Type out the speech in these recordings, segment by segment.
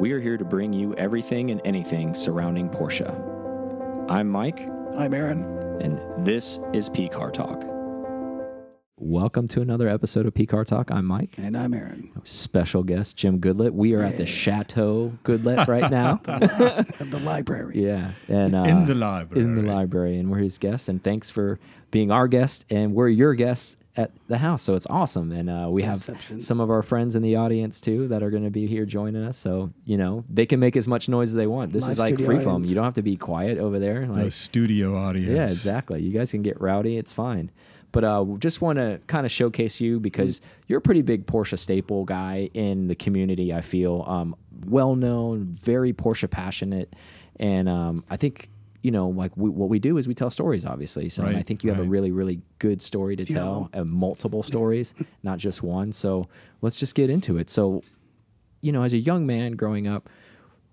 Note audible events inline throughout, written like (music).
we are here to bring you everything and anything surrounding Porsche. I'm Mike, I'm Aaron. and this is P Car Talk. Welcome to another episode of P Car Talk. I'm Mike. And I'm Aaron. Special guest Jim Goodlet. We are at the Chateau Goodlet right (laughs) now. At the library. yeah, and uh, In the library. in the library, and we're his guests. And thanks for being our guest, and we're your guests at the house. So it's awesome, and uh, we have some of our friends in the audience too that are going to be here joining us. So you know they can make as much noise as they want. This Live is like studio free foam. You don't have to be quiet over there. The Like studio audience. yeah, exactly. You guys can get rowdy. It's fine. But uh, just want to kind of showcase you because you're a pretty big Porsche staple guy in the community. I feel um, well known, very Porsche passionate, and um, I think you know like we, what we do is we tell stories, obviously. So and I think you have a really, really good story to tell, and multiple stories, (laughs) not just one. So let's just get into it. So you know, as a young man growing up,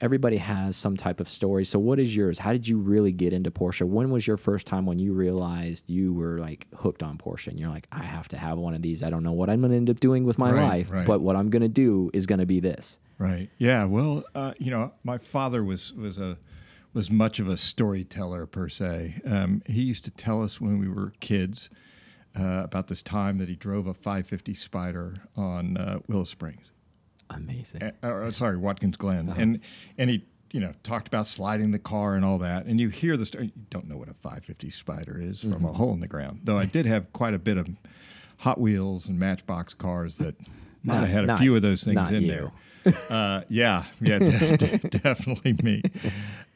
everybody has some type of story. So, what is yours? How did you really get into Porsche? When was your first time when you realized you were like hooked on Porsche and you're like, I have to have one of these. I don't know what I'm going to end up doing with my Right, life, right. but what I'm going to do is going to be this. Right. Yeah. Well, uh, you know, my father was was a was much of a storyteller per se. Um, he used to tell us when we were kids uh, about this time that he drove a 550 Spider on uh, Willow Springs. Amazing. uh, or, sorry, Watkins Glen, and and he you know talked about sliding the car and all that, and you hear the story. You don't know what a 550 Spider is from a hole in the ground, though. I did have quite a bit of Hot Wheels and Matchbox cars that might have had a few of those things in you. there. (laughs) Uh, yeah, yeah, de- de- (laughs) definitely me.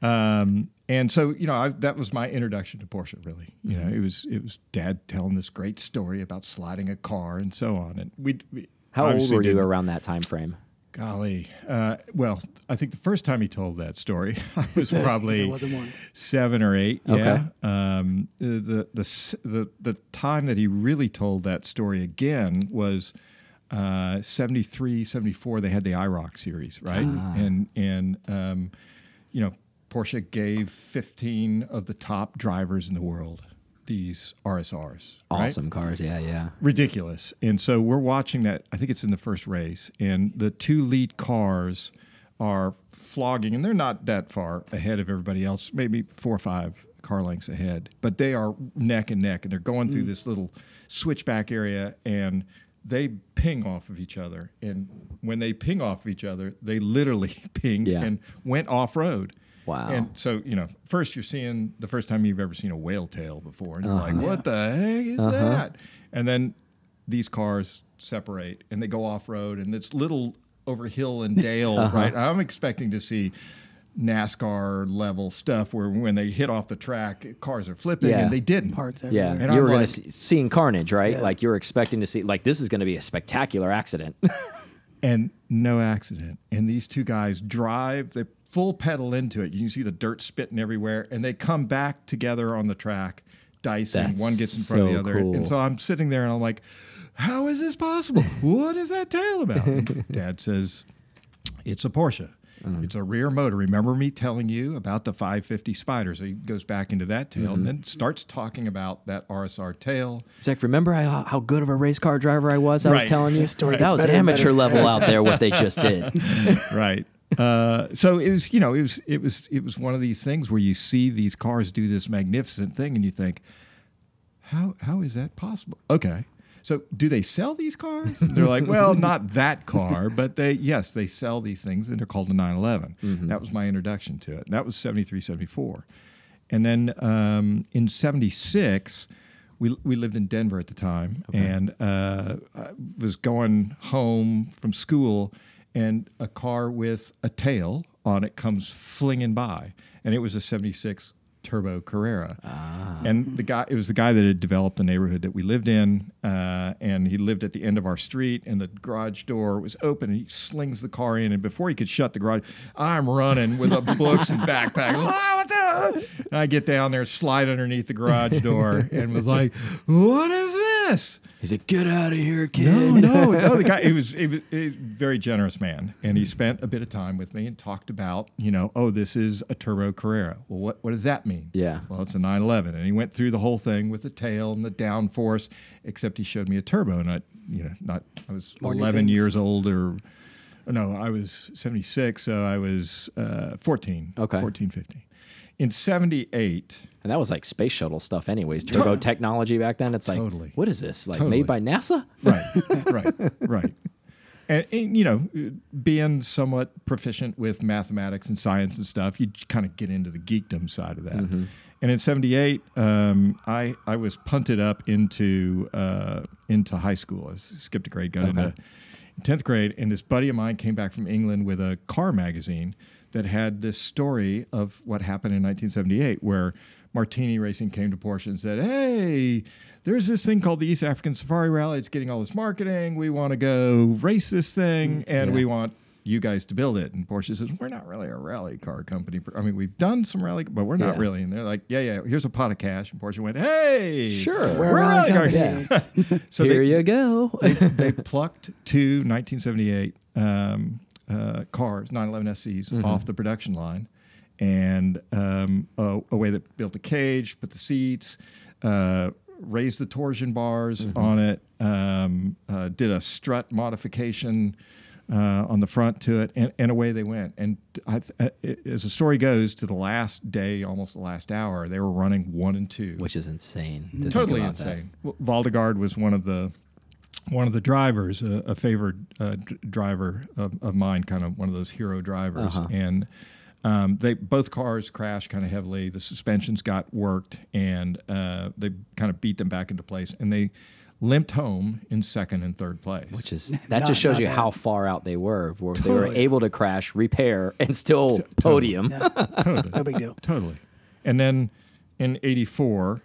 Um, and so you know I, that was my introduction to Porsche. Really, you know, it was it was Dad telling this great story about sliding a car and so on, and we. we How old were you around that time frame? Golly. Uh, well, I think the first time he told that story, (laughs) I was probably seven or eight. Okay. Yeah. Um, the, the the the the time that he really told that story again was uh, 73, 74. They had the IROC series, right? And and um, you know, Porsche gave fifteen of the top drivers in the world these RSRs. right? Awesome cars. Yeah, yeah. ridiculous. And so we're watching that. I think it's in the first race, and the two lead cars are flogging, and they're not that far ahead of everybody else, maybe four or five car lengths ahead, but they are neck and neck, and they're going through this little switchback area, and they ping off of each other. And when they ping off of each other, they literally (laughs) pinged Yeah. and went off road. Wow. And so, you know, first you're seeing the first time you've ever seen a whale tail before, and you're Uh-huh. like, what the heck is that? And then these cars separate and they go off road, and it's little over hill and (laughs) dale, Uh-huh. right? I'm expecting to see NASCAR level stuff where when they hit off the track, cars are flipping, Yeah. and they didn't. Parts Yeah, everywhere. And you I'm were going like- to see seeing carnage, right? Yeah. Like you were expecting to see, like this is going to be a spectacular accident. (laughs) and no accident. And these two guys drive, the full pedal into it. You can see the dirt spitting everywhere, and they come back together on the track, dicing. That's One gets in front of the other. cool. And so I'm sitting there and I'm like, how is this possible? what is that tail about? And (laughs) Dad says, it's a Porsche. Mm. It's a rear motor. Remember me telling you about the 550 Spider? So he goes back into that tail Mm-hmm. and then starts talking about that RSR tail. Zach, remember how, how good of a race car driver I was? I was telling you The story that gets was better amateur better. level (laughs) out there. What they just did. (laughs) right. Uh, so it was, you know, it was, it was, it was one of these things where you see these cars do this magnificent thing, and you think, how, how is that possible? Okay, so do they sell these cars? (laughs) They're like, well, (laughs) not that car, but they, yes, they sell these things, and they're called the 911. That was my introduction to it. That was 73, 74, and then um, in 76. We, we lived in Denver at the time, and uh, I was going home from school, and a car with a tail on it comes flinging by, and it was a '76 Turbo Carrera. And the guy, it was the guy that had developed the neighborhood that we lived in, uh, and he lived at the end of our street, and the garage door was open, and he slings the car in, and before he could shut the garage, I'm running with a books and backpack. (laughs) Ah, what the? And I get down there, slide underneath the garage door, and was like, "What is this?" He said, "Get out of here, kid." No, no, no. The guy, (laughs) he was, he was, he was a very generous man, and he spent a bit of time with me and talked about, you know, oh, this is a turbo Carrera. Well, what, what does that mean? Yeah. Well, it's a 911, and he went through the whole thing with the tail and the downforce, except he showed me a turbo, and I, you know, not I was More 11 years old or no, I was 76, so I was uh, 14. Okay. 14, 15. In 78, And that was like space shuttle stuff, anyways. Turbo (laughs) technology back then. It's like, Totally. what is this? Like Totally. made by NASA? (laughs) right, right, right. And, and, you know, being somewhat proficient with mathematics and science and stuff, you kind of get into the geekdom side of that. Mm-hmm. And in '78, um, I I was punted up into uh, into high school. I skipped a grade, got Okay. into tenth grade, and this buddy of mine came back from England with a car magazine that had this story of what happened in 1978, where Martini Racing came to Porsche and said, "Hey, there's this thing called the East African Safari Rally. It's getting all this marketing. We want to go race this thing, and Yeah. we want." You guys to build it, and Porsche says we're not really a rally car company. I mean, we've done some rally, but we're not Yeah. really. And they're like, "Yeah, yeah, here's a pot of cash." And Porsche went, "Hey, Sure. We're we're rally car." company. (laughs) so Here they, you go. they, they plucked two 1978 um, uh, cars, 911 SCs, off the production line, and um, a, a way that built the cage, put the seats, uh, raised the torsion bars on it, um, uh, did a strut modification. Uh, on the front to it, and, and away they went. And th- uh, as the story goes, to the last day, almost the last hour, they were running one and two Which is insane. to totally that. insane. Well, Waldegard was one of the one of the drivers, a, a favored uh, d- driver of, of mine, kind of one of those hero drivers, Uh-huh. and. Um, they both cars crashed kind of heavily. The suspensions got worked, and uh, they kind of beat them back into place. And they limped home in second and third place. Which is (laughs) that Not- just shows you bad. how far out they were. Where They were able to crash, repair, and still podium. (laughs) totally. No big deal. Totally. And then in '84,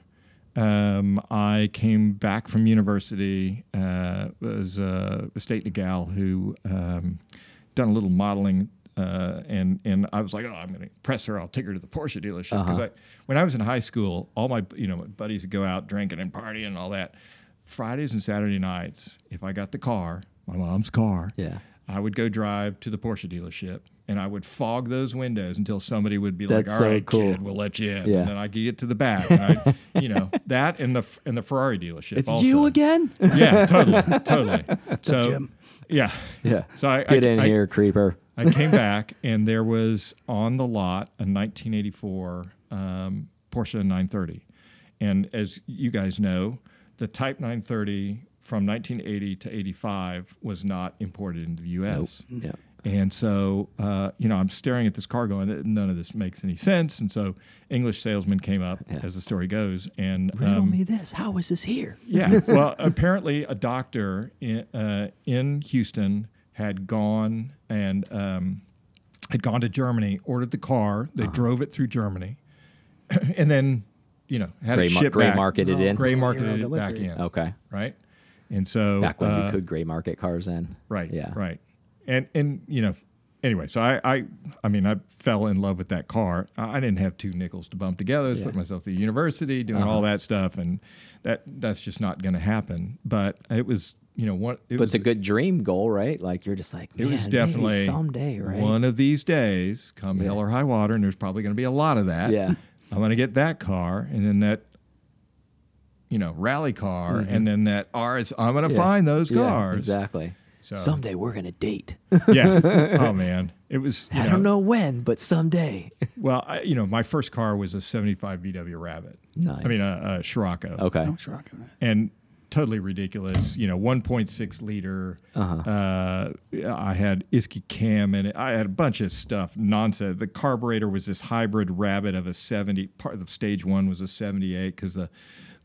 um, I came back from university. Uh, was uh, a state gal who um, done a little modeling, uh, and and I was like, oh, I'm going to impress her. I'll take her to the Porsche dealership because I, when I was in high school, all my you know my buddies would go out drinking and partying and all that. Fridays and Saturday nights, if I got the car, my mom's car, Yeah. I would go drive to the Porsche dealership and I would fog those windows until somebody would be That's like, "All so right, cool. kid, we'll let you in." Yeah. And then I get to the back, I, (laughs) you know, that and the and the Ferrari dealership. It's also. you again? Yeah, totally, (laughs) totally. so, Jim? yeah, yeah. So I Get I, in I, here, creeper. I came back and there was on the lot a 1984 um, Porsche 930, and as you guys know, the Type 930 from 1980 to 85 was not imported into the U.S. Yeah. And so, uh, you know, I'm staring at this car going, none of this makes any sense. And so, English salesman came up, Yeah. as the story goes, and Riddle um, me this. How is this here? yeah. (laughs) Well, apparently, a doctor in, uh, in Houston had gone and um, had gone to Germany, ordered the car. Uh-huh. They drove it through Germany, (clears throat) and then, you know, had Gray it mar- gray back. marketed Oh, in. Gray marketed it back in. Okay. Right. And so Back when uh, we could gray market cars in. Right. Yeah. Right. And and you know, anyway, so I I I mean I fell in love with that car. I didn't have two nickels to bump together. I was Yeah. Uh-huh. putting myself through university, doing all that stuff, and that that's just not going to happen. But it was you know one. It But was it's a good dream goal, right? Like you're just like, it was "Man, maybe definitely someday, right? One of these days, come hell or high water, and there's probably going to be a lot of that. Yeah. I'm going to get that car, and then that. You know, rally car, and then that RS. I'm going to Mm-hmm. Yeah. find those Yeah, cars. exactly. So- Someday we're gonna date. Yeah. (laughs) oh man, it was. you I don't know when, but someday. (laughs) Well, I, you know, my first car was a 75 VW Rabbit. Nice. I mean, a, a Scirocco. Okay. Oh, it's rocking it. And totally ridiculous. You know, 1.6 liter. Uh-huh. Uh, I had Isky cam and. I had a bunch of stuff, nonsense. The carburetor was this hybrid Rabbit of a 70. Part of the stage one was a 78 because the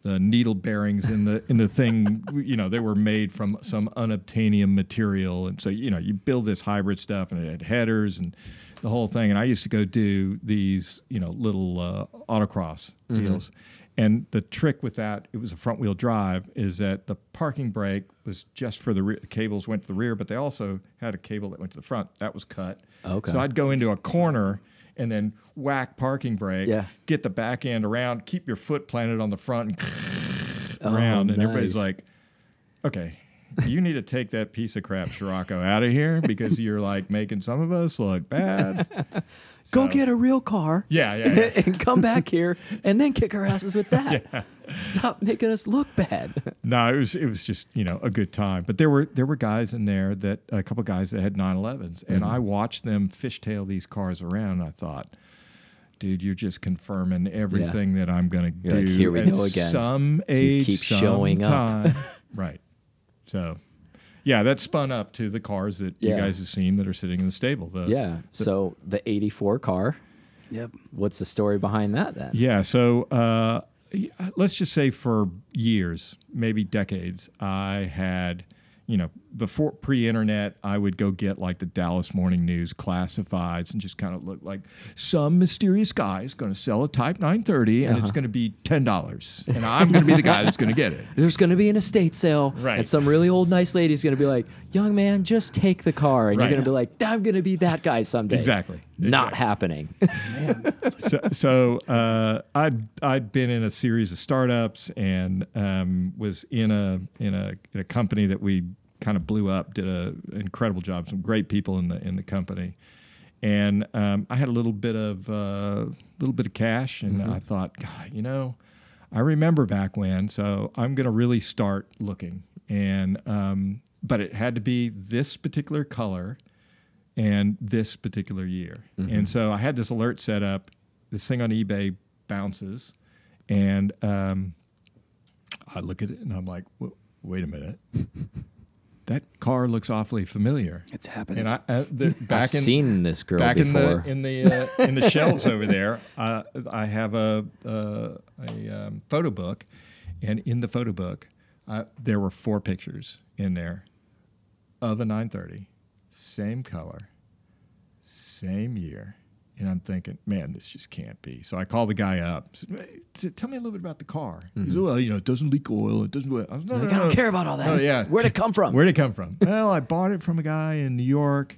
the needle bearings in the in the thing, (laughs) you know, they were made from some unobtainium material, and so you know, you build this hybrid stuff, and it had headers and the whole thing. And I used to go do these, you know, little uh, autocross deals. And the trick with that, it was a front wheel drive, is that the parking brake was just for the rear. The cables went to the rear, but they also had a cable that went to the front. That was cut. Okay. So I'd go into a corner and then whack parking brake, Yeah. get the back end around, keep your foot planted on the front and Oh, around. And everybody's like, okay, you need to take that piece of crap Scirocco out of here because you're like making some of us look bad. Go get a real car. Yeah, yeah, yeah. (laughs) and come back here and then kick our asses with that. (laughs) Stop making us look bad. (laughs) no, it was it was just you know a good time. But there were there were guys in there that a couple guys that had 911s, and I watched them fishtail these cars around. And I thought, dude, you're just confirming everything that I'm going to do. You're like, "Here we at go again." Some age, keep some showing up. time. (laughs) right. So, yeah, that spun up to the cars that you guys have seen that are sitting in the stable. The, Yeah. So the 84 car, Yep. what's the story behind that then? Yeah. So uh, let's just say for years, maybe decades, I had, you know, before pre-internet, I would go get like the Dallas Morning News classifieds and just kind of look like some mysterious guy is going to sell a Type 930 and Uh-huh. it's going to be ten dollars, and I'm going to be the guy that's going to get it. (laughs) There's going to be an estate sale, Right. and some really old nice lady's going to be like, "Young man, just take the car," and Right. you're going to be like, "I'm going to be that guy someday." Exactly. Not Exactly. happening. (laughs) so, so uh, I'd I'd been in a series of startups and um, was in a in a in a company that we kind of blew up. Did a incredible job. Some great people in the in the company, and um, I had a little bit of a little bit of cash, and I thought, God, you know, I remember back when, so I'm going to really start looking, and um, but it had to be this particular color and this particular year. And so I had this alert set up. This thing on eBay bounces, and um, I look at it and I'm like, "Wa- wait a minute. (laughs) That car looks awfully familiar. It's happening. And I, uh, the, (laughs) back I've in seen this girl back before. in the in the uh, in the shelves over there, (laughs) uh, I have a uh, a um, photo book, and in the photo book, uh, there were four pictures in there of a 930, same color, same year. And I'm thinking, man, this just can't be. So I call the guy up. Said, "Hey, t- tell me a little bit about the car. He said, well, you know, it doesn't leak oil. It doesn't. I, was, no, Like, no, I don't no. care about all that. No, yeah. (laughs) Where'd it come from? Where'd it come from? (laughs) well, I bought it from a guy in New York,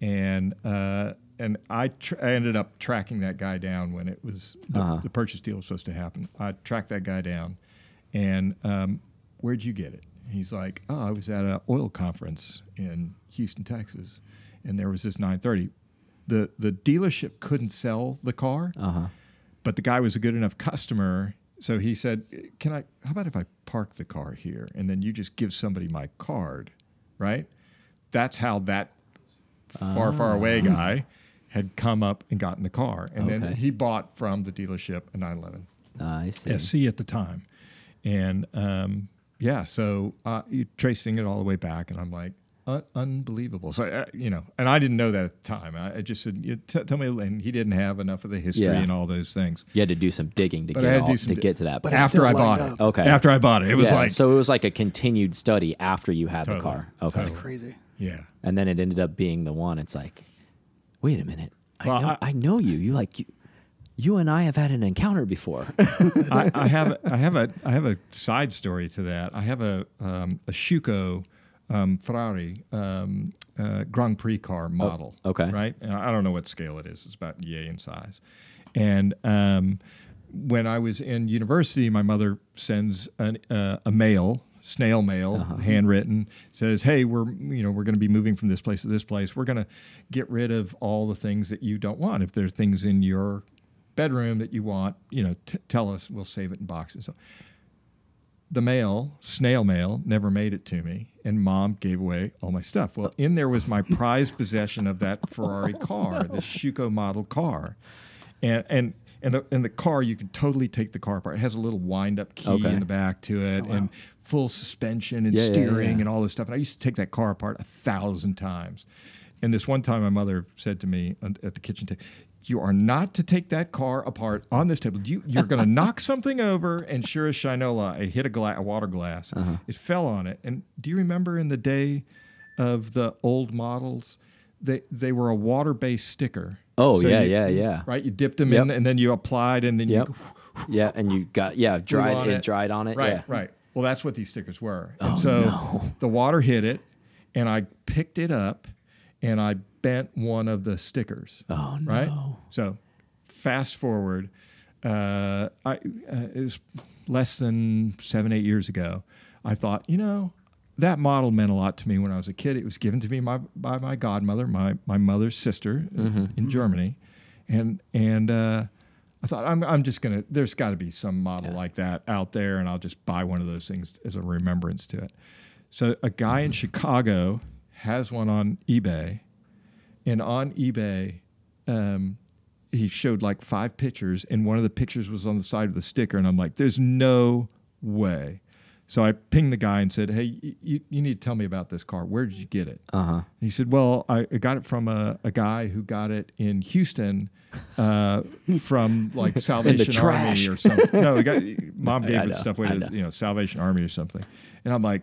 and uh, and I, tr- I ended up tracking that guy down when it was the, Uh-huh. the purchase deal was supposed to happen. I tracked that guy down, and um, where'd you get it? He's like, oh, I was at an oil conference in Houston, Texas, and there was this 930. The the dealership couldn't sell the car, Uh huh. but the guy was a good enough customer. So he said, "Can I? How about if I park the car here, and then you just give somebody my card, right?" That's how that far, far away guy had come up and gotten the car, and Okay. then he bought from the dealership a 911 I see. SC at the time, and um, yeah, so uh, you tracing it all the way back, and I'm like. Un- unbelievable. So uh, you know, and I didn't know that at the time. I, I just said, you t- "Tell me," and he didn't have enough of the history Yeah. and all those things. You had to do some digging to But get had to all, some to di- get to that. But point. after I bought lined it. Okay. After I bought it, it was Yeah, like so it was like a continued study after you had the car. Okay. That's crazy. yeah. And then it ended up being the one. It's like, wait a minute. I Well, know I- I, know you. You like you, you and I have had an encounter before. (laughs) I, I have I have a I have a side story to that. I have a um, a Schuco um, Ferrari um, uh, Grand Prix car model. Oh, okay. right. And I don't know what scale it is. It's about yay in size. And um, when I was in university, my mother sends an, uh, a mail. Snail mail, Uh-huh. handwritten, says, "Hey, we're you know we're going to be moving from this place to this place. We're going to get rid of all the things that you don't want. If there are things in your bedroom that you want, you know, t- tell us. We'll save it in boxes. So the mail, snail mail, never made it to me, and mom gave away all my stuff. Well, in there was my prized possession of that Ferrari (laughs) car, the Schuco model car, and and. And the, and the car, you can totally take the car apart. It has a little wind-up key Okay. in the back to it, oh, and full suspension and Yeah, yeah, steering yeah. and all this stuff. And I used to take that car apart a thousand times. And this one time, my mother said to me at at the kitchen table, "You are not to take that car apart on this table. You, you're going (laughs) to knock something over." And sure as shinola, I hit a, gla- a water glass. Uh-huh. It fell on it. And do you remember in the day of the old models, they they were a water-based sticker. Oh, So yeah, you- yeah, yeah. Right, you dipped them Yep. in, and then you applied, and then Yep. you (laughs) yeah, and you got yeah dried it, it. dried on it. Right, yeah. right. Well, that's what these stickers were. And Oh, so no. the water hit it, and I picked it up, and I one of the stickers. Oh no. Right. So, fast forward, uh, I uh, it was less than seven, eight years ago. I thought, you know, that model meant a lot to me when I was a kid. It was given to me my, by my godmother, my my mother's sister Mm-hmm. in Germany, and and uh, I thought I'm I'm just gonna. There's got to be some model like that out there, and I'll just buy one of those things as a remembrance to it. So a guy in Chicago has one on eBay, and on eBay, um, he showed like five pictures, and one of the pictures was on the side of the sticker, and I'm like, "There's no way." So I pinged the guy and said, "Hey, you, you need to tell me about this car. Where did you get it?" Uh huh. He said, "Well, I I got it from a, a guy who got it in Houston, uh, from like (laughs) Salvation. Army or something. (laughs) No, got, mom gave his stuff away to you know Salvation Army or something." And I'm like,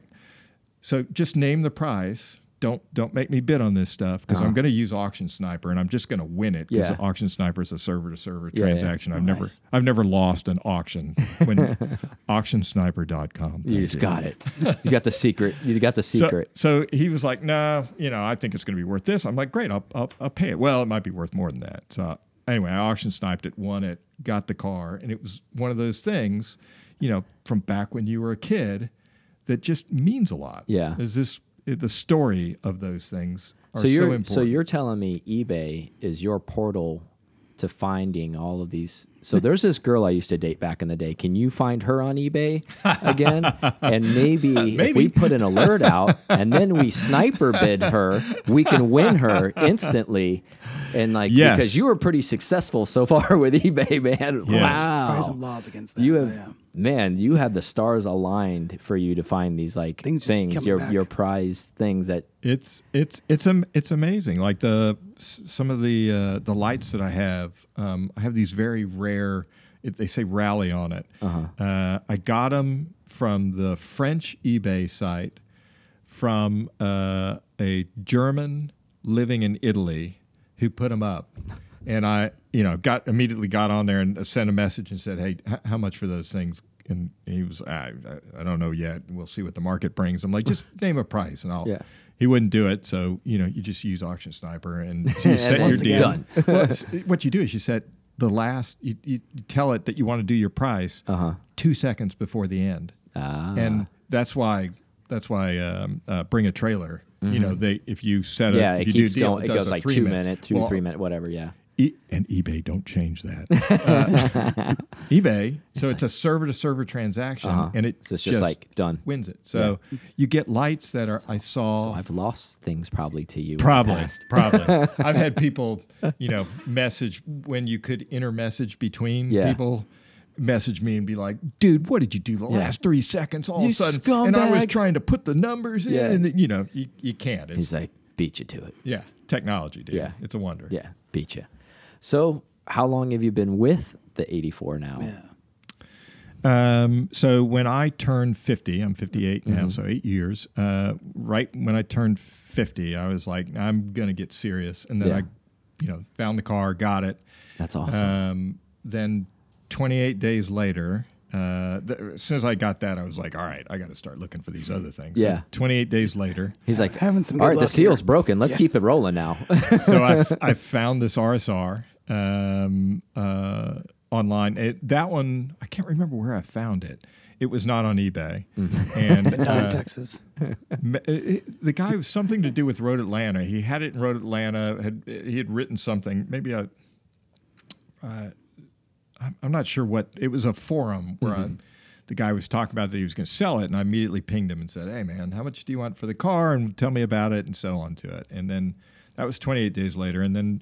"So just name the price. Don't don't make me bid on this stuff because Uh-huh. I'm going to use Auction Sniper and I'm just going to win it because Yeah. Auction Sniper is a server to server Yeah, yeah. transaction. I've never I've never lost an auction when (laughs) auctionsniper.com. You just got it. You got the secret. You got the (laughs) secret. so he was like, "No, you know, I think it's going to be worth this." I'm like, "Great, I'll, I'll I'll pay it." Well, it might be worth more than that. So anyway, I auction sniped it, won it, got the car, and it was one of those things, you know, from back when you were a kid, that just means a lot. Yeah. is this the story of those things are so so, you're important? so you're telling me eBay is your portal to finding all of these. So there's this girl I used to date back in the day. Can you find her on eBay again? and (laughs) maybe, if we put an alert out and then we sniper bid her, we can win her instantly. And like Yes. because you were pretty successful so far (laughs) with eBay, man. Yes. Probably Wow. some laws against that. You have yeah. man, you have the stars aligned for you to find these like Things things, just keep coming your back. your prize things that It's it's it's am, it's amazing. Like the s- some of the uh, the lights that I have, um, I have these very rare. It, they say rally on it. Uh, I got them from the French eBay site from uh, a German living in Italy who put them up, and I you know got immediately got on there and sent a message and said, hey, h- how much for those things? And he was, I, I, I don't know yet. We'll see what the market brings. I'm like, just name a price and I'll. Yeah. He wouldn't do it, so you know you just use Auction Sniper and (laughs) you set your deal. done. well, what you do is you set the last. You, you tell it that you want to do your price Uh-huh. two seconds before the end, ah, and that's why that's why um, uh, bring a trailer. You know, they if you set a Mm-hmm. yeah, if it you do a keeps deal, going. It does goes like three two minute. minute, two Well, three minute, whatever. Yeah. E- and eBay don't change that. (laughs) Uh, eBay, so it's a server to server transaction, Uh-huh. and it So it's just like done. wins it. So you get lights that are I saw So I've lost things probably to you. Probably, probably. (laughs) I've had people, you know, message when you could intermessage between Yeah. people. Message me and be like, "Dude, what did you do the last three seconds? All You of a sudden, and I was trying to put the numbers in, Yeah. and you know, you, you can't. It's, He's like, beat you to it. yeah, technology, dude. Yeah. it's a wonder. Yeah, beat you. So how long have you been with the 84 now? Yeah. Um, so when I turned 50, I'm 58 Mm-hmm. now, so eight years. Uh, right when I turned 50, I was like, I'm gonna get serious, and then Yeah. I, you know, found the car, got it. That's awesome. Um, then 28 days later, uh, th- as soon as I got that, I was like, all right, I got to start looking for these other things. So Yeah. 28 days later, He's like, having some all good right, the seal's here." broken. Let's keep it rolling now. so I, (laughs) I found this RSR um, uh, online. It, that one, I can't remember where I found it. It was not on eBay. Mm-hmm. And Not in uh, Texas. (laughs) The guy was something to do with Road Atlanta. He had it in Road Atlanta. Had he had written something? Maybe a. Uh, I'm- I'm not sure what it was. A forum where I, the guy was talking about that he was going to sell it, and I immediately pinged him and said, "Hey man, how much do you want for the car? And tell me about it, and so on to it." And then that was 28 days later, and then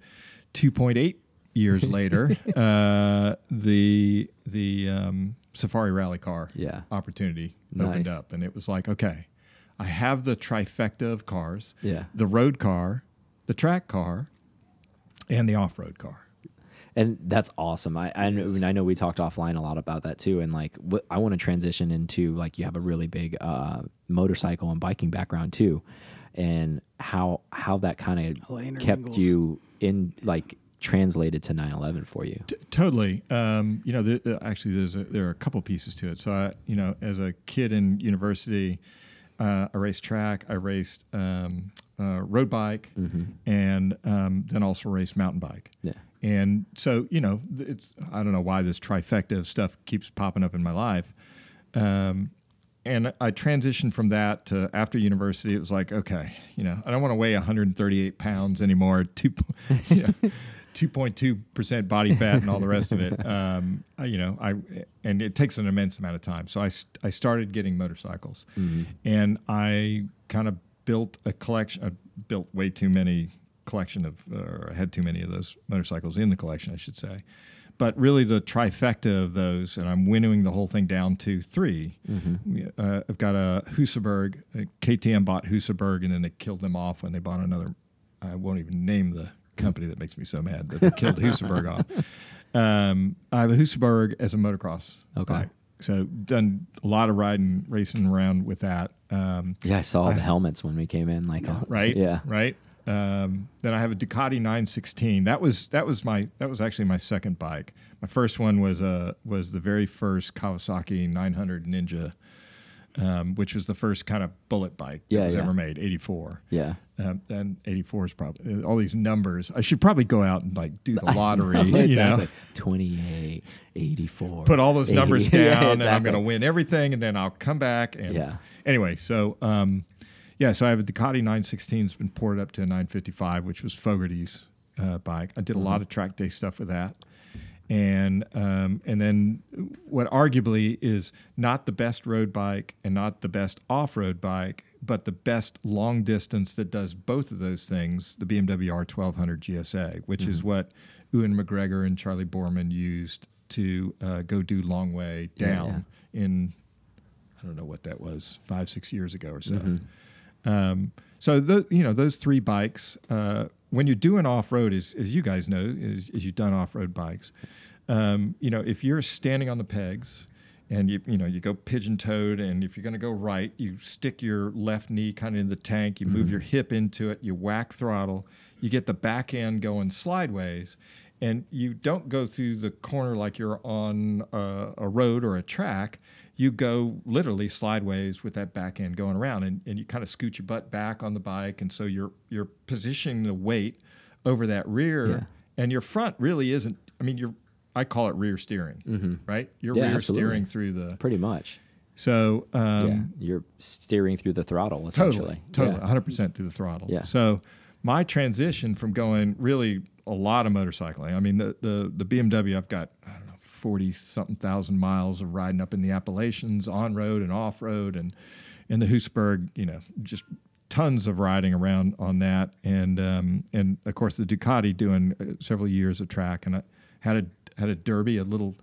2.8 years (laughs) later, uh, the the um, Safari Rally car Yeah. opportunity opened Nice. up, and it was like, okay, I have the trifecta of cars: Yeah. the road car, the track car, and the off-road car. and that's awesome. I I know, I know we talked offline a lot about that too. And like, what, I want to transition into like you have a really big uh, motorcycle and biking background too, and how how that kind of kept intermingles. you in like translated to 911 for you. T- totally. Um, you know, there, actually, there's a, there are a couple pieces to it. So, I, you know, as a kid in university, uh, I raced track, I raced um, uh, road bike, and um, then also raced mountain bike. Yeah. And so, you know, it's I don't know why this trifecta of stuff keeps popping up in my life. Um, and I transitioned from that to after university. It was like, okay, you know, I don't want to weigh 138 pounds anymore. Two, know, (laughs) 2.2% body fat and all the rest of it. (laughs) Um, I- you know, I and it takes an immense amount of time. So I, I started getting motorcycles, and I kind of built a collection. I built way too many collection of, or I had too many of those motorcycles in the collection, I should say. But really, the trifecta of those, and I'm winnowing the whole thing down to 3 We- Uh, I've got a Husaberg. uh, KTM bought Husaberg, and then they killed them off when they bought another. I won't even name the company that makes me so mad, but they killed (laughs) Husaberg off. Um, I have a Husaberg as a motocross Okay. bike. So done a lot of riding, racing around with that. Um, Yeah, I saw the helmets when we came in. Like, oh, right? Yeah. Right. Um, then I have a Ducati 916. That was that was my that was actually my second bike. My first one was uh was the very first Kawasaki 900 Ninja, um, which was the first kind of bullet bike that Yeah, was yeah. ever made. 84. Yeah. Um, and 84 is probably all these numbers. I should probably go out and like do the (laughs) lottery. (laughs) exactly. You know, 28, 84. put all those 80. numbers (laughs) down, Yeah, and I'm going to win everything, and then I'll come back. And Yeah. anyway, so um, yeah, so I have a Ducati 916. It's been ported up to a 955, which was Fogarty's uh, bike. I did a Mm-hmm. lot of track day stuff with that, and um, and then what arguably is not the best road bike and not the best off road bike, but the best long distance that does both of those things. The BMW R1200 GSA, which Mm-hmm. is what Ewan McGregor and Charley Boorman used to uh, go do long way Yeah, down in I don't know what that was five six years ago or so. Mm-hmm. Um, so the you know those three bikes uh, when you're doing off road, as as you guys know, as, as you've done off road bikes, um, you know if you're standing on the pegs and you you know you go pigeon toed, and if you're going to go right, you stick your left knee kind of in the tank, you move mm-hmm. your hip into it, you whack throttle, you get the back end going sideways. And you don't go through the corner like you're on a, a road or a track you go literally sideways with that back end going around and, and you kind of scoot your butt back on the bike and so you're you're positioning the weight over that rear Yeah. and your front really isn't i mean you're i call it rear steering right you're Yeah, rear absolutely. steering through the Pretty much. so um, yeah. You're steering through the throttle, essentially. totally, Yeah. 100% through the throttle. Yeah. So my transition from going really a lot of motorcycling. I mean, the the, the BMW, I've got I don't know forty something thousand miles of riding up in the Appalachians on road and off road, and in the Husaberg, you know, just tons of riding around on that, and um, and of course the Ducati doing uh, several years of track, and I had a had a Derbi, a little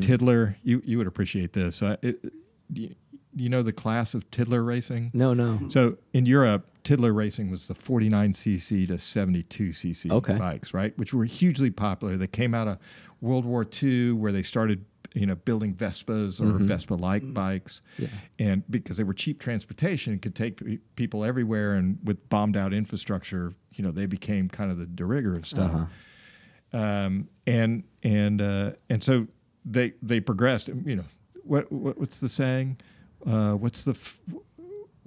Tiddler. You you would appreciate this. Uh, it, you, you know the class of Tiddler racing? No, no. So in Europe, Tiddler racing was the 49cc to 72cc Okay. bikes, right? Which were hugely popular. They came out of World War II, where they started, you know, building Vespas or Vespa-like bikes, Yeah. and because they were cheap transportation, could take people everywhere, and with bombed-out infrastructure, you know, they became kind of the de rigueur of stuff Uh-huh. um, and and uh, and so they they progressed. You know, what, what what's the saying? Uh, what's the f-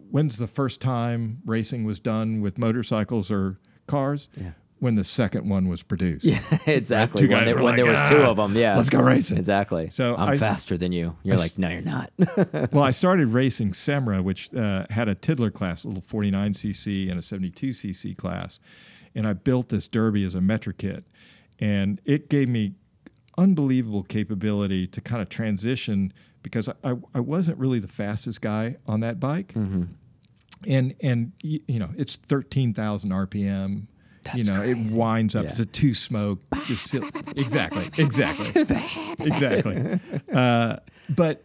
when's the first time racing was done with motorcycles or cars? Yeah. When the second one was produced. (laughs) Yeah, exactly. Two when guys there, were when there like, was two "Ah, of them, yeah. let's go racing." Exactly. So I'm I- faster than you. You're I like, no, you're not. (laughs) well, I started racing Semra, which uh, had a Tiddler class, a little 49cc and a 72cc class. And I built this Derbi as a metro kit. And it gave me unbelievable capability to kind of transition because I, I wasn't really the fastest guy on that bike. Mm-hmm. And, and y- you know, it's 13,000 RPM. you That's know, it winds up. Yeah. It's a two smoke. Just sit, exactly, exactly, (laughs) exactly. Uh, but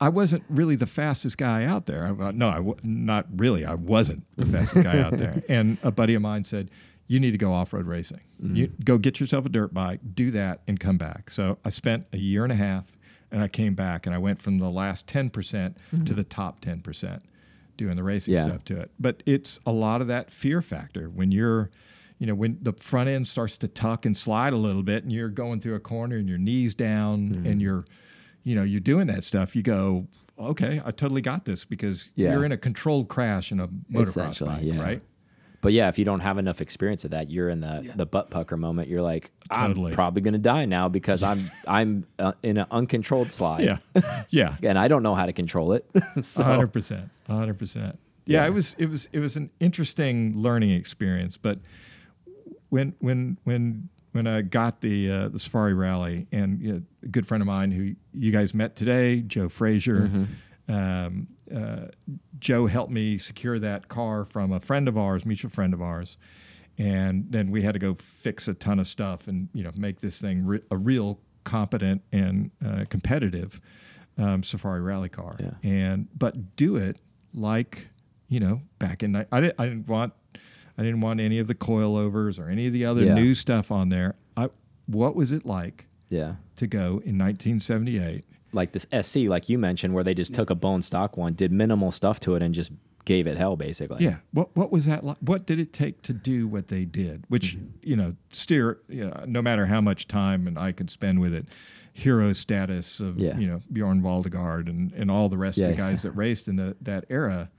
I wasn't really the fastest guy out there. I, no, I w- not really. I wasn't the fastest guy out there. (laughs) And a buddy of mine said, "You need to go off road racing. You go get yourself a dirt bike, do that, and come back." So I spent a year and a half, and I came back, and I went from the last ten percent to the top ten percent doing the racing Yeah. stuff to it. But it's a lot of that fear factor when you're you know, when the front end starts to tuck and slide a little bit and you're going through a corner and your knees down Mm-hmm. and you're, you know, you're doing that stuff, you go, okay, I totally got this because Yeah. you're in a controlled crash in a motocross bike, yeah. right? But yeah, if you don't have enough experience of that, you're in the the butt pucker moment. You're like, I'm probably gonna die now because I'm (laughs) I'm uh, in an uncontrolled slide. Yeah. (laughs) Yeah. and I don't know how to control it. (laughs) hundred percent, hundred percent. Yeah, Yeah. it was it was it was an interesting learning experience. But when when when when I got the uh, the Safari Rally, and you know, a good friend of mine who you guys met today, Joe Frazier. Um, uh, Joe helped me secure that car from a friend of ours, mutual friend of ours, and then we had to go fix a ton of stuff and you know make this thing re- a real competent and uh, competitive um, Safari Rally car. Yeah. And but do it like you know back in I didn't I didn't want I didn't want any of the coilovers or any of the other Yeah. new stuff on there. I what was it like Yeah. to go in 1978? Like this SC, like you mentioned, where they just took a bone stock one, did minimal stuff to it, and just gave it hell, basically. Yeah. What what was that like? What did it take to do what they did? Which Mm-hmm. you know, steer. You know, no matter how much time and I could spend with it, hero status of Yeah. you know Bjorn Waldegard and and all the rest Yeah, of the yeah. guys that raced in the, that era.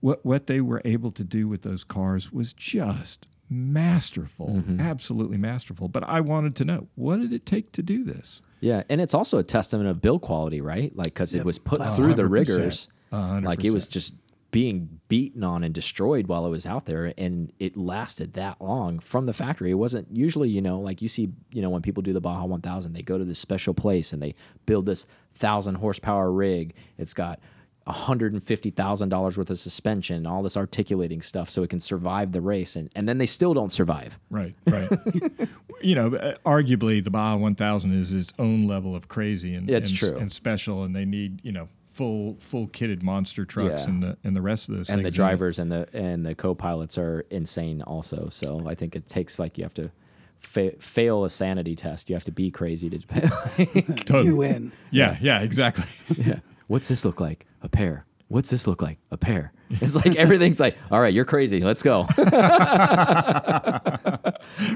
What what they were able to do with those cars was just masterful, Mm-hmm. absolutely masterful. But I wanted to know what did it take to do this? Yeah, and it's also a testament of build quality, right? Like because it was put through the 100%. rigors. A hundred Like it was just being beaten on and destroyed while it was out there, and it lasted that long from the factory. It wasn't usually, you know, like you see, you know, when people do the Baja 1000, they go to this special place and they build this thousand horsepower rig. It's got $150,000 worth of suspension, all this articulating stuff so it can survive the race. And, and then they still don't survive. Right, right. (laughs) you know, uh, arguably the Baja 1000 is its own level of crazy and, It's and, true. and special, and they need you know full full kitted monster trucks Yeah. and the and the rest of those and things. the drivers and the and the co-pilots are insane also so i think it takes like you have to fa fail a sanity test you have to be crazy to Totally. (laughs) You win. Yeah, yeah, exactly. yeah what's this look like? A pair what's this look like? A pair (laughs) it's like everything's like all right you're crazy. Let's go. (laughs)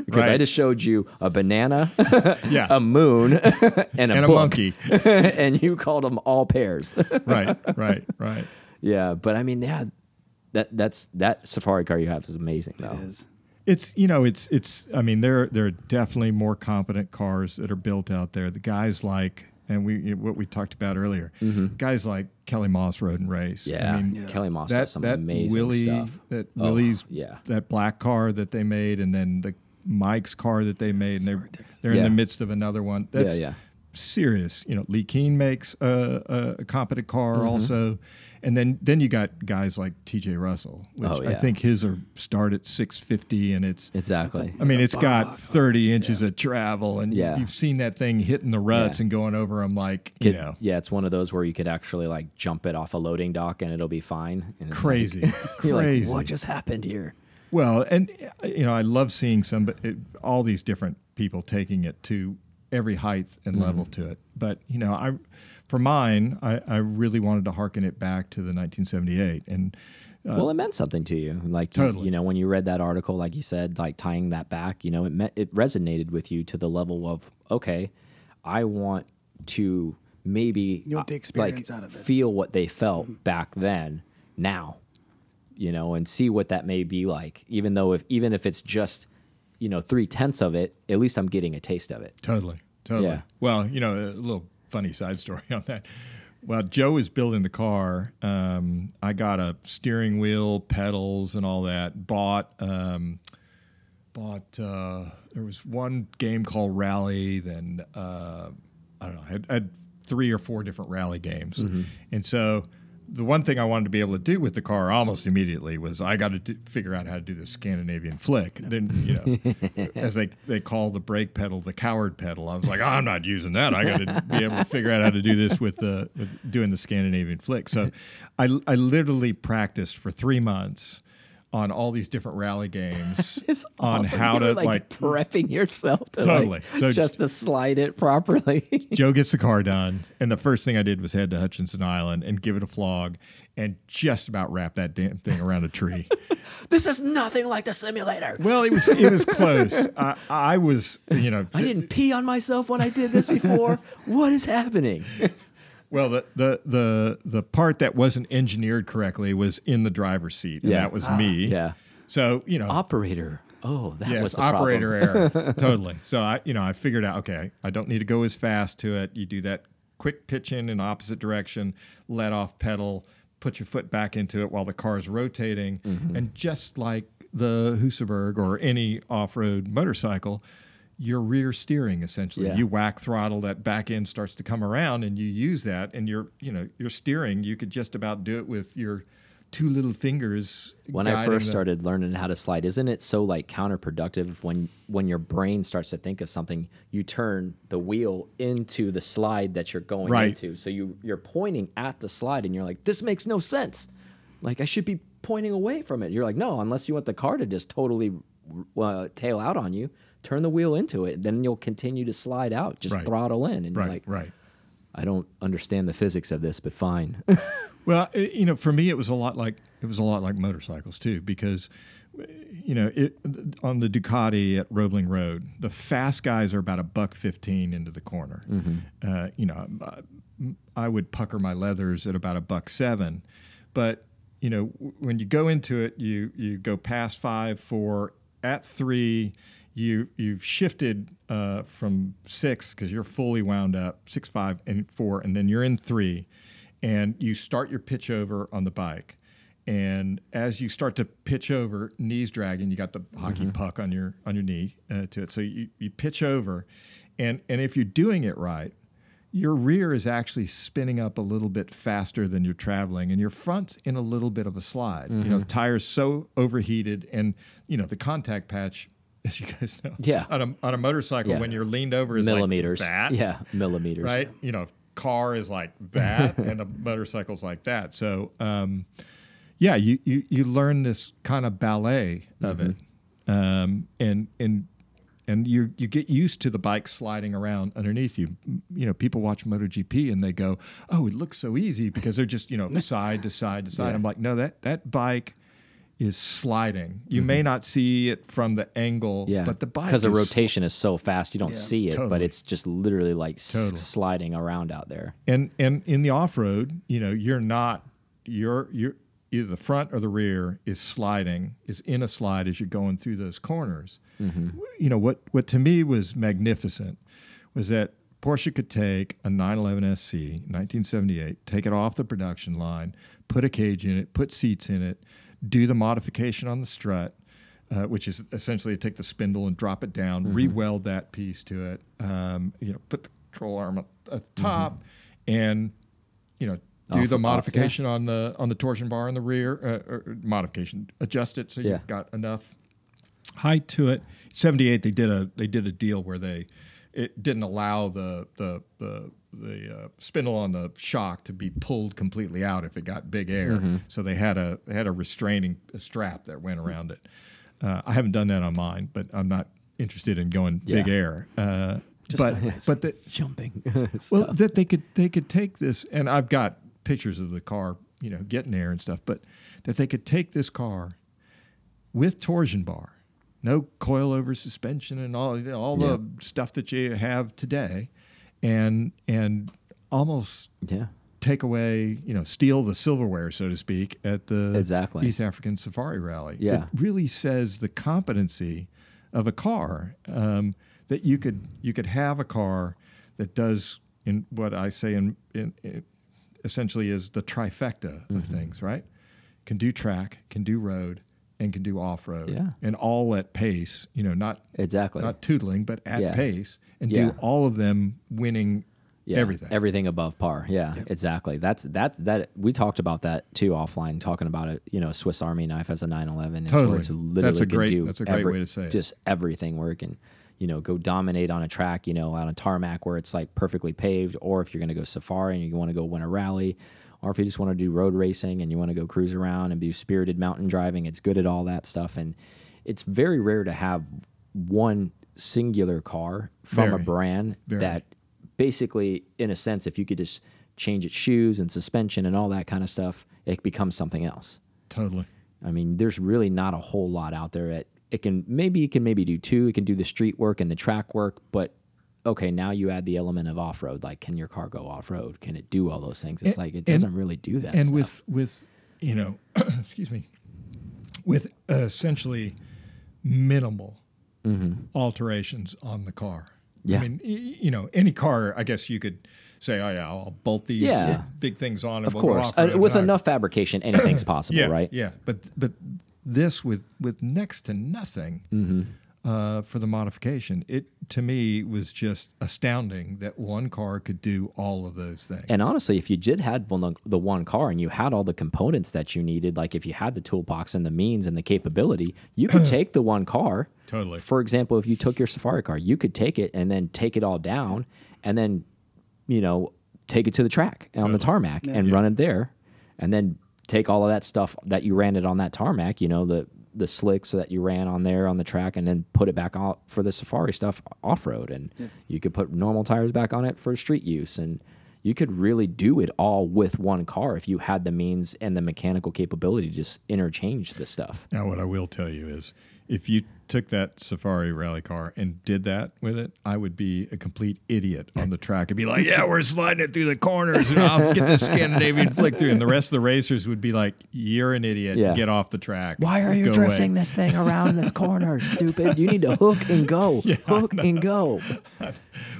Because i just showed you a banana (laughs) Yeah, a moon and a, and a monkey. and you called them all pairs right, right, right. yeah but i mean yeah that that's that safari car you have is amazing though. It is. It's you know it's it's I mean there there are definitely more competent cars that are built out there. The guys like and we what we talked about earlier, guys like Kelly Moss Road and Race. Mm-hmm. yeah, I mean, Yeah. kelly moss that does some that amazing Willie stuff that Oh, Willie's yeah. that black car that they made and then the Mike's car that they made and they're they're in the midst of another one. That's yeah. serious. You know, Leh Keen makes a, a, a competent car Mm-hmm. also. And then, then you got guys like T.J. Russell, which Oh, I think his are start at 650, and it's Exactly. I mean, it's got 30 inches of travel, and Yeah. you've seen that thing hitting the ruts Yeah. and going over them like, you Could- know, yeah, it's one of those where you could actually like jump it off a loading dock and it'll be fine. And crazy, Like, (laughs) you're like, crazy. what just happened here? Well, and you know, I love seeing some, it, all these different people taking it to every height and Mm-hmm. level to it. But you know, I, for mine, I, I really wanted to harken it back to the 1978, and well, it meant something to you. Like, you- Uh, Totally. you, know, when you read that article, like you said, like tying that back, you know, it met, it resonated with you to the level of, okay, I want to maybe You want the uh, experience like, out of it. feel what they felt back then, now, you know, and see what that may be like. Even though if even if it's just, you know, three tenths of it, at least I'm getting a taste of it. Totally, totally. Yeah. Well, you know, a little funny side story (laughs) on that. While Joe was building the car, um, I got a steering wheel, pedals, and all that. Bought, um, bought. Uh, there was one game called Rally. Then uh, I don't know. I had, I had three or four different rally games, and so the one thing I wanted to be able to do with the car almost immediately was I got to do, figure out how to do the Scandinavian flick. Then you know, (laughs) as they they call the brake pedal the coward pedal. I was like, oh, I'm not using that. I got to be able to figure out how to do this with the with doing the Scandinavian flick. So, I I literally practiced for three months on all these different rally games (laughs) on awesome. how to like, like prepping yourself to Totally. like, So- just to slide it properly. (laughs) Joe gets the car done, and the first thing I did was head to Hutchinson Island and give it a flog, and just about wrap that damn thing around a tree. (laughs) this is nothing like the simulator. well, it was it was close. I, I was, you know, I didn't pee on myself when I did this before. what is happening? Well, the, the the the part that wasn't engineered correctly was in the driver's seat, and Yeah. that was me. Yeah. So you know, Operator. Oh, that was yes, the operator problem. error, (laughs) totally. So I, you know, I figured out, okay, I don't need to go as fast to it. You do that quick pitch in in opposite direction, let off pedal, put your foot back into it while the car is rotating, Mm-hmm. and just like the Husaberg or any off-road motorcycle, your rear steering essentially. Yeah. You whack throttle, that back end starts to come around, and you use that, and you're you know your steering. You could just about do it with your two little fingers. when I first the- started learning how to slide, isn't it so like counterproductive when when your brain starts to think of something, you turn the wheel into the slide that you're going Right. into. So you you're pointing at the slide and you're like, this makes no sense. Like I should be pointing away from it. You're like, no, unless you want the car to just totally uh, tail out on you, turn the wheel into it, then you'll continue to slide out. Just Right. throttle in, and right, you're like, right. I don't understand the physics of this, but fine. (laughs) Well, it, you know, for me, it was a lot like it was a lot like motorcycles too, because you know, it, on the Ducati at Roebling Road, the fast guys are about a buck fifteen into the corner. Uh, you know, I would pucker my leathers at about a buck seven, but you know, w- when you go into it, you you go past five, four, at three. You you've shifted uh, from six because you're fully wound up six five and four, and then you're in three, and you start your pitch over on the bike. And as you start to pitch over, knees dragging, you got the hockey puck on your on your knee uh, to it. So you, you pitch over, and and if you're doing it right, your rear is actually spinning up a little bit faster than you're traveling, and your front's in a little bit of a slide. You know, the tires so overheated, and you know the contact patch, (laughs) as you guys know, Yeah. on a on a motorcycle Yeah. when you're leaned over is millimeters. like that, Yeah, millimeters. right? You know, car is like that, (laughs) and a motorcycle's like that. So, um, yeah, you, you you learn this kind of ballet of it, um, and and and you you get used to the bike sliding around underneath you. You know, people watch MotoGP and they go, "Oh, it looks so easy," because they're just you know (laughs) side to side to side. Yeah. I'm like, no, that that bike. Is sliding. You mm-hmm. may not see it from the angle, Yeah, but the bike because the rotation is so fast, you don't Yeah, see it, but it's just literally like s- Totally. sliding around out there. and and in the off road, you know, you're not you're you're either the front or the rear is sliding is in a slide as you're going through those corners. Mm-hmm. You know what what to me was magnificent was that Porsche could take a 911 SC 1978, take it off the production line, put a cage in it, put seats in it, do the modification on the strut, uh, which is essentially take the spindle and drop it down, Mm-hmm. re-weld that piece to it, um, you know, put the control arm at the top, and you know, do Mm-hmm. Off- the off, modification on the on the torsion bar in the rear, uh, or modification, adjust it so Yeah. you've got enough height to it. Seventy eight, they did a they did a deal where they it didn't allow the the the the uh, spindle on the shock to be pulled completely out if it got big air. Mm-hmm. So they had a had a restraining strap that went around it. Uh, I haven't done that on mine, but I'm not interested in going big air. Uh, but but the, Jumping. (laughs) well, that they could they could take this, and I've got pictures of the car, you know, getting air and stuff. But that they could take this car with torsion bar, no coilover suspension, and all you know, all the stuff that you have today, and and almost yeah. take away, you know, steal the silverware, so to speak, at the Exactly. East African Safari Rally. Yeah. It really says the competency of a car um, that you could you could have a car that does in what I say in, in, in essentially is the trifecta of Mm-hmm. things, right? Can do track, can do road, and can do off road, Yeah. and all at pace. You know, not Exactly. not tootling, but at Yeah. pace, and Yeah. do all of them winning yeah, everything. Everything above par. Yeah, exactly. That's that's that. We talked about that too offline, talking about it. You know, a Swiss Army knife as a 911. It's Totally. It's literally That's a great- do that's a great way to say it. Just everything working. You know, go dominate on a track. You know, on a tarmac where it's like perfectly paved, or if you're going to go safari and you want to go win a rally, or if you just want to do road racing and you want to go cruise around and do spirited mountain driving, it's good at all that stuff. And it's very rare to have one singular car from a brand Very. that basically, in a sense, if you could just change its shoes and suspension and all that kind of stuff, it becomes something else. totally. I mean, there's really not a whole lot out there. It, it can maybe it can maybe do two. It can do the street work and the track work, but okay, now you add the element of off road. Like, can your car go off road? Can it do all those things? It's And- like it doesn't really do that. and stuff. with with you know (clears throat) excuse me with uh, essentially minimal alterations on the car Mm-hmm. Yeah. i mean you know any car i guess you could say oh yeah i'll bolt these Yeah. big things on and of we'll course, off-road." uh, with No. enough fabrication, anything's (coughs) possible, yeah right? yeah but but this with with next to nothing Mm-hmm. Uh, for the modification it to me was just astounding that one car could do all of those things. And honestly, if you did had one, the one car and you had all the components that you needed, like if you had the toolbox and the means and the capability, you could (clears throat) take the one car. Totally. For example, if you took your Safari car, you could take it and then take it all down and then, you know, take it to the track on the tarmac and run it there, and then take all of that stuff that you ran it on that tarmac. You know the the slicks that you ran on there on the track and then put it back out for the safari stuff off road and you could put normal tires back on it for street use. And you could really do it all with one car if you had the means and the mechanical capability to just interchange the stuff. Now, what I will tell you is if you took that Safari rally car and did that with it, I would be a complete idiot on the track. I'd be like, yeah, we're sliding it through the corners and I'll get the Scandinavian flick through. And the rest of the racers would be like, you're an idiot. Yeah. Get off the track. Why are you Go drifting away." this thing around this corner, (laughs) stupid? You need to hook and go. (laughs) hook and go. (laughs)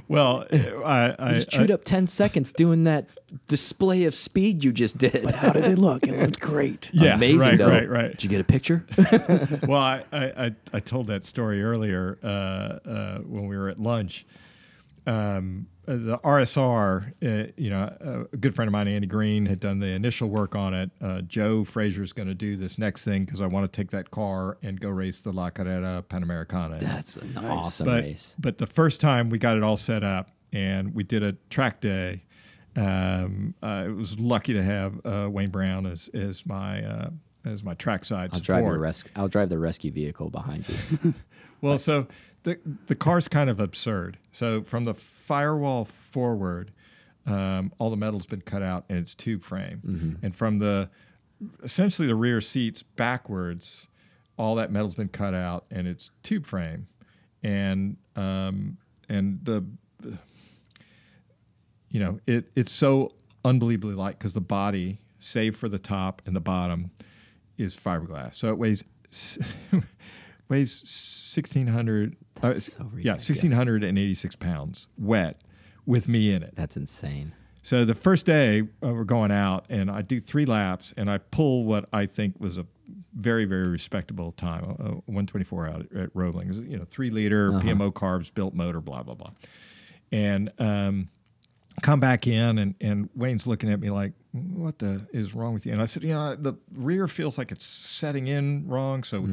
Well, I, I, You chewed up 10 seconds doing that display of speed you just did. But how did it look? It looked (laughs) great. yeah, Amazing, right, though. right, right. Did you get a picture? (laughs) well, I, I, I, I told that story earlier uh, uh, when we were at lunch. Um, the RSR, uh, you know, a good friend of mine, Andy Green, had done the initial work on it. Uh, Joe Frazier is going to do this next thing because I want to take that car and go race the La Carrera Panamericana. That's an awesome but, race. but the first time we got it all set up and we did a track day, um, I was lucky to have uh, Wayne Brown as, as my uh, as my trackside I'll support. drive your res- I'll drive the rescue vehicle behind you. (laughs) Well, so the the car's kind of absurd. So from the firewall forward, um, all the metal's been cut out and it's tube frame, and from the essentially the rear seats backwards, all that metal's been cut out and it's tube frame, and um, and the you know it it's so unbelievably light because the body, save for the top and the bottom, is fiberglass. So it weighs (laughs) weighs sixteen hundred. Uh, so yeah, sixteen hundred and eighty six pounds wet with me in it. That's insane. So the first day uh, we're going out, and I do three laps, and I pull what I think was a very very respectable time, uh, 124 out at, at Roebling. You know, three liter PMO carbs, built motor, blah blah blah, and um, come back in, and and Wayne's looking at me like, "What the is wrong with you?" And I said, "You know, the rear feels like it's setting in wrong." So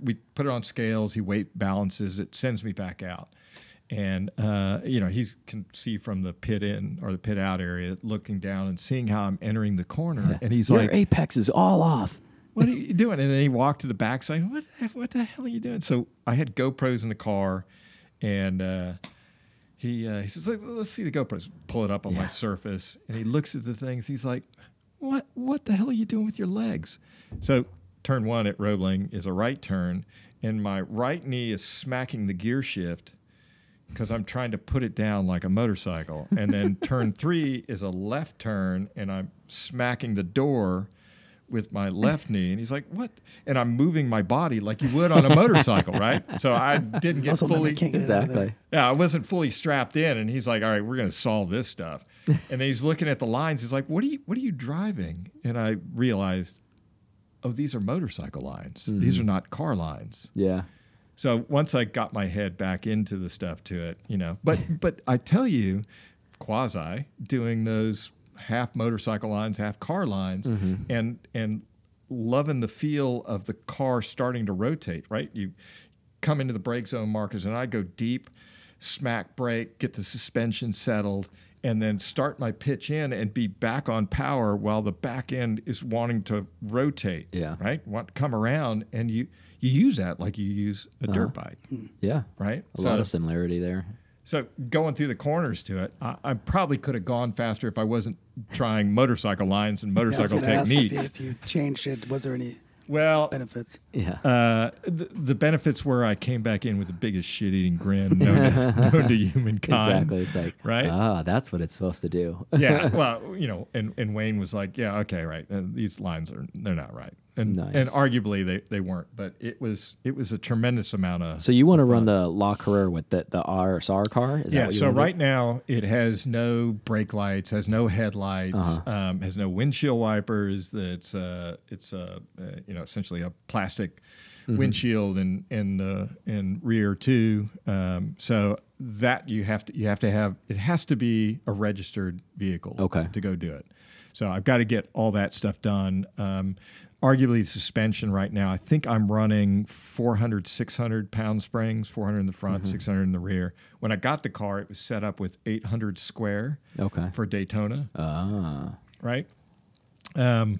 we put it on scales. He weight balances it, sends me back out and uh, you know he can see from the pit in or the pit out area looking down and seeing how i'm entering the corner and he's Your like apex is all off. what are you doing and then he walked to the back side what the, what the hell are you doing so i had gopro's in the car and uh, he, uh, he says "Let- let's see the gopro's pull it up on Yeah. my surface and he looks at the things he's like what what the hell are you doing with your legs so turn one at roebling is a right turn and my right knee is smacking the gear shift because I'm trying to put it down like a motorcycle. And then (laughs) turn three is a left turn, and I'm smacking the door with my left knee. And he's like, "What?" And I'm moving my body like you would on a motorcycle, (laughs) right? So I didn't get Muscle fully. memory get out of there. Exactly. Yeah, I wasn't fully strapped in, and he's like, "All right, we're going to solve this stuff." (laughs) and then he's looking at the lines. He's like, "What are you? What are you driving?" And I realized, "Oh, these are motorcycle lines. Hmm. These are not car lines." Yeah. So once I got my head back into the stuff to it, you know, but but I tell you, quasi doing those half motorcycle lines, half car lines, mm-hmm. and and loving the feel of the car starting to rotate. Right, you come into the brake zone markers, and I go deep, smack brake, get the suspension settled. And then start my pitch in and be back on power while the back end is wanting to rotate. Yeah. Right. Want to come around and you you use that like you use a dirt uh-huh. bike, Yeah. right? A lot of similarity there. So going through the corners to it, I, I probably could have gone faster if I wasn't trying motorcycle lines and Yeah, I was motorcycle gonna ask if you- techniques. If you changed it, was there any Well, benefits? Yeah. uh, the, the benefits were I came back in with the biggest shit-eating grin known to, (laughs) known to humankind. exactly. It's like, right? Ah, that's what it's supposed to do. yeah. (laughs) Well, you know, and, and Wayne was like, yeah, okay, right. Uh, these lines are they're not right, and Nice. and arguably they, they weren't, but it was it was a tremendous amount of So you want to run the La Carrera with the, the RSR car? Is that yeah. what you So wanna do? right now it has no brake lights, has no headlights, Uh-huh. um, has no windshield wipers. It's uh, it's uh, uh, you know essentially a plastic windshield and and the and rear too. Um, so that you have to you have to have it has to be a registered vehicle Okay. to go do it. So I've got to get all that stuff done. Um, arguably suspension right now, I think I'm running 400, 600 pound springs, 400 in the front, 600 in the rear. When I got the car, it was set up with 800 square Okay. for Daytona Ah. right? Um,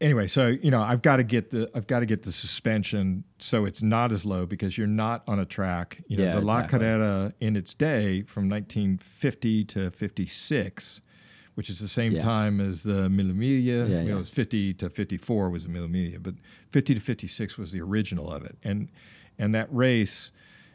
anyway, so you know, I've got to get the I've got to get the suspension so it's not as low because you're not on a track. You know, Yeah, the La exactly. Carrera in its day from 1950 to 56, which is the same Yeah. time as the Mille Miglia. Yeah, you know, it was 50 to 54 was the Mille but 50 to 56 was the original of it, and and that race.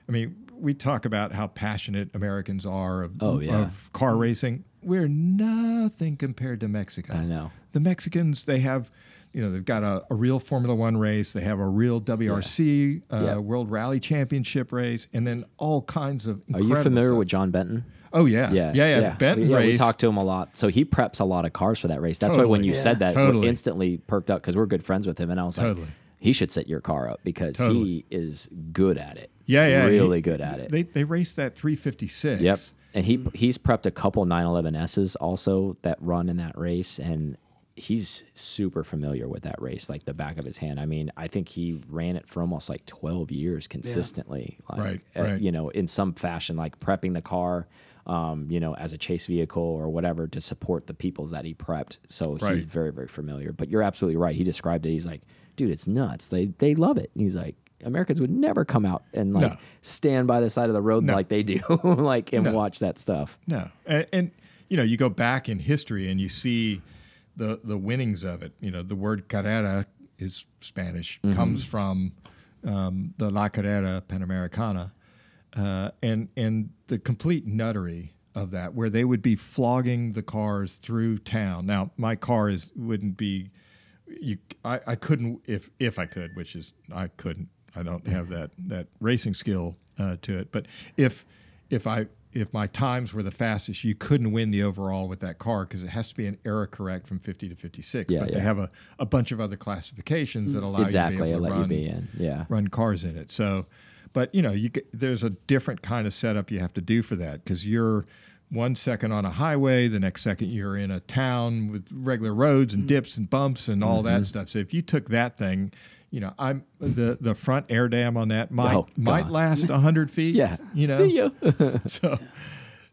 I mean, we talk about how passionate Americans are of, Oh, yeah. of car racing. We're nothing compared to Mexico. I know. The Mexicans, they have, you know, they've got a, a real Formula One race. They have a real WRC uh, Yeah. World Rally Championship race, and then all kinds of. Are you familiar stuff. with John Benton? Oh yeah, Yeah, yeah, yeah. Benton yeah, race. We talked to him a lot, so he preps a lot of cars for that race. That's why when you Yeah. said that, Totally. we instantly perked up because we're good friends with him, and I was Totally. like, he should set your car up because Totally. he is good at it. yeah, yeah, really he- good at it. They they raced that 356. Yep. And he he's prepped a couple 911s also that run in that race and he's super familiar with that race like the back of his hand. I mean, I think he ran it for almost like 12 years consistently like Right, uh, right. you know, in some fashion like prepping the car um, you know, as a chase vehicle or whatever to support the peoples that he prepped. So Right. he's very very familiar. But you're absolutely right. He described it. He's like, "Dude, it's nuts. They they love it." And he's like, Americans would never come out and like No. stand by the side of the road No. like they do, (laughs) like and No. watch that stuff. No, and, and you know, you go back in history and you see the the winnings of it. You know, the word carrera is Spanish, Mm-hmm. comes from um, the La Carrera Panamericana, uh, and and the complete nuttery of that, where they would be flogging the cars through town. Now, my car is wouldn't be. You, I, I couldn't if if I could, which is I couldn't. I don't have that that racing skill uh, to it. But if if I if my times were the fastest, you couldn't win the overall with that car because it has to be an era correct from 50 to 56. Yeah, but they have a, a bunch of other classifications that allow exactly. you to be able let to run, in. Yeah. run cars in it. So, but you know, you get, there's a different kind of setup you have to do for that because you're one second on a highway, the next second you're in a town with regular roads and dips and bumps and all Mm-hmm. that stuff. So if you took that thing, you know, I'm the the front air dam on that might Oh, might God. last hundred feet. Yeah. you know. See you. (laughs) So,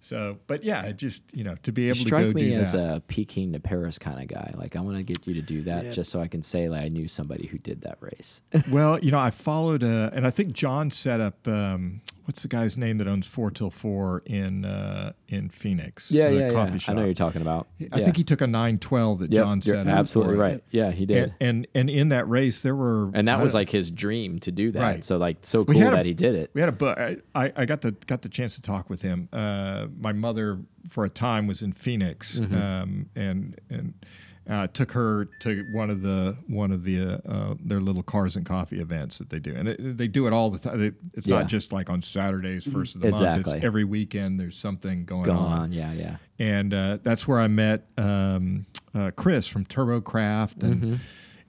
so, but yeah, it just you know to be able to Strike go me do as that. a Peking to Paris kind of guy. Like I want to get you to do that Yeah. just so I can say like I knew somebody who did that race. well, you know, I followed, uh, and I think John set up. Um, what's the guy's name that owns Four Till Four in uh, in Phoenix? yeah, yeah, coffee yeah. shop. I know you're talking about. I Yeah. think he took a nine twelve that Yep, John set up. absolutely for it. right. Yeah, he did. And, and and in that race there were And that was like his dream to do that. Right. So like so cool a- that he did it. We had a book. I, I I got the got the chance to talk with him. Uh, my mother, for a time, was in Phoenix, Mm-hmm. um, and and uh, took her to one of the one of the uh, uh, their little cars and coffee events that they do, and it, they do it all the time. They, it's Yeah. not just like on Saturdays, first of the month. Exactly. It's every weekend. There's something going, Going on. on. Yeah, yeah. and uh, that's where I met um, uh, Chris from TurboCraft. And Mm-hmm.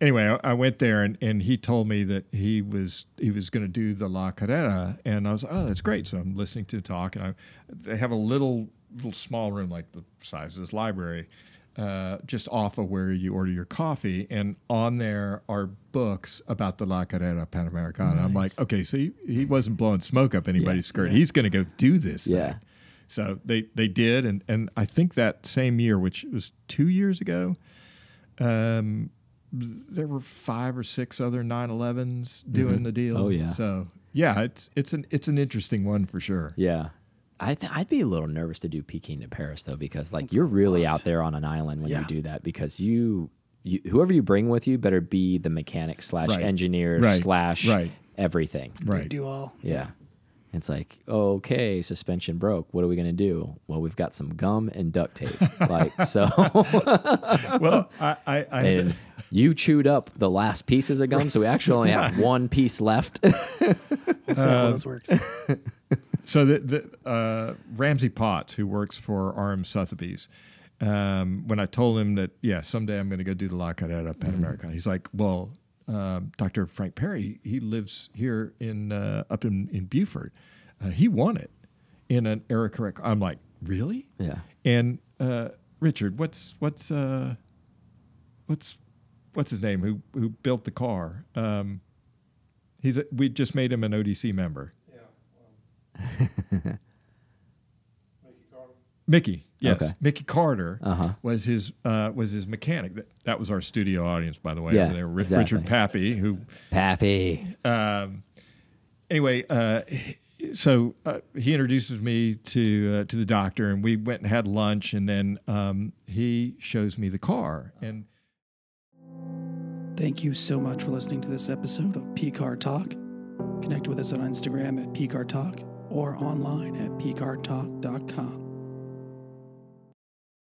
anyway, I, I went there, and, and he told me that he was he was going to do the La Carrera, and I was oh that's great. So I'm listening to talk, and I, they have a little little small room like the size of this library. Uh, just off of where you order your coffee, and on there are books about the La Carrera Panamericana. I'm like, okay, so he, he wasn't blowing smoke up anybody's skirt. He's going to go do this. Yeah. thing. So they they did, and and I think that same year, which was two years ago, um, there were five or six other 911s doing the deal. Oh, yeah. So yeah, it's it's an it's an interesting one for sure. Yeah. I th- I'd be a little nervous to do Peking to Paris though because like you're really out there on an island when you do that because you, you whoever you bring with you better be the mechanic slash Right. engineer Right. slash Right. everything. Right. Do all. Yeah. It's like, okay, suspension broke. What are we going to do? Well, we've got some gum and duct tape. (laughs) like, so, (laughs) well, I I, I and you chewed up the last pieces of gum. So we actually only have one piece left. (laughs) We'll see how uh, this works. So the, the uh, Ramsey Potts, who works for RM Sotheby's, um, when I told him that yeah someday I'm going to go do the La Carrera Pan Americana, he's like, well, um, Dr. Frank Perry, he lives here in uh, up in in Buford. Uh, he won it in an era correct. I'm like, really? Yeah. And uh, Richard, what's what's uh, what's what's his name? Who who built the car? Um, he's a, we just made him an ODC member. Yeah. Mickey, yes, Okay. Mickey Carter Uh-huh. was his uh, was his mechanic. That, that was our studio audience, by the way. Yeah, over there. Ri- exactly. Richard Pappy, who Pappy. um, anyway, uh, so uh, he introduces me to uh, to the doctor, and we went and had lunch, and then um, he shows me the car, and Thank you so much for listening to this episode of PCAR Talk. Connect with us on Instagram at PCAR Talk or online at PCARTalk.com.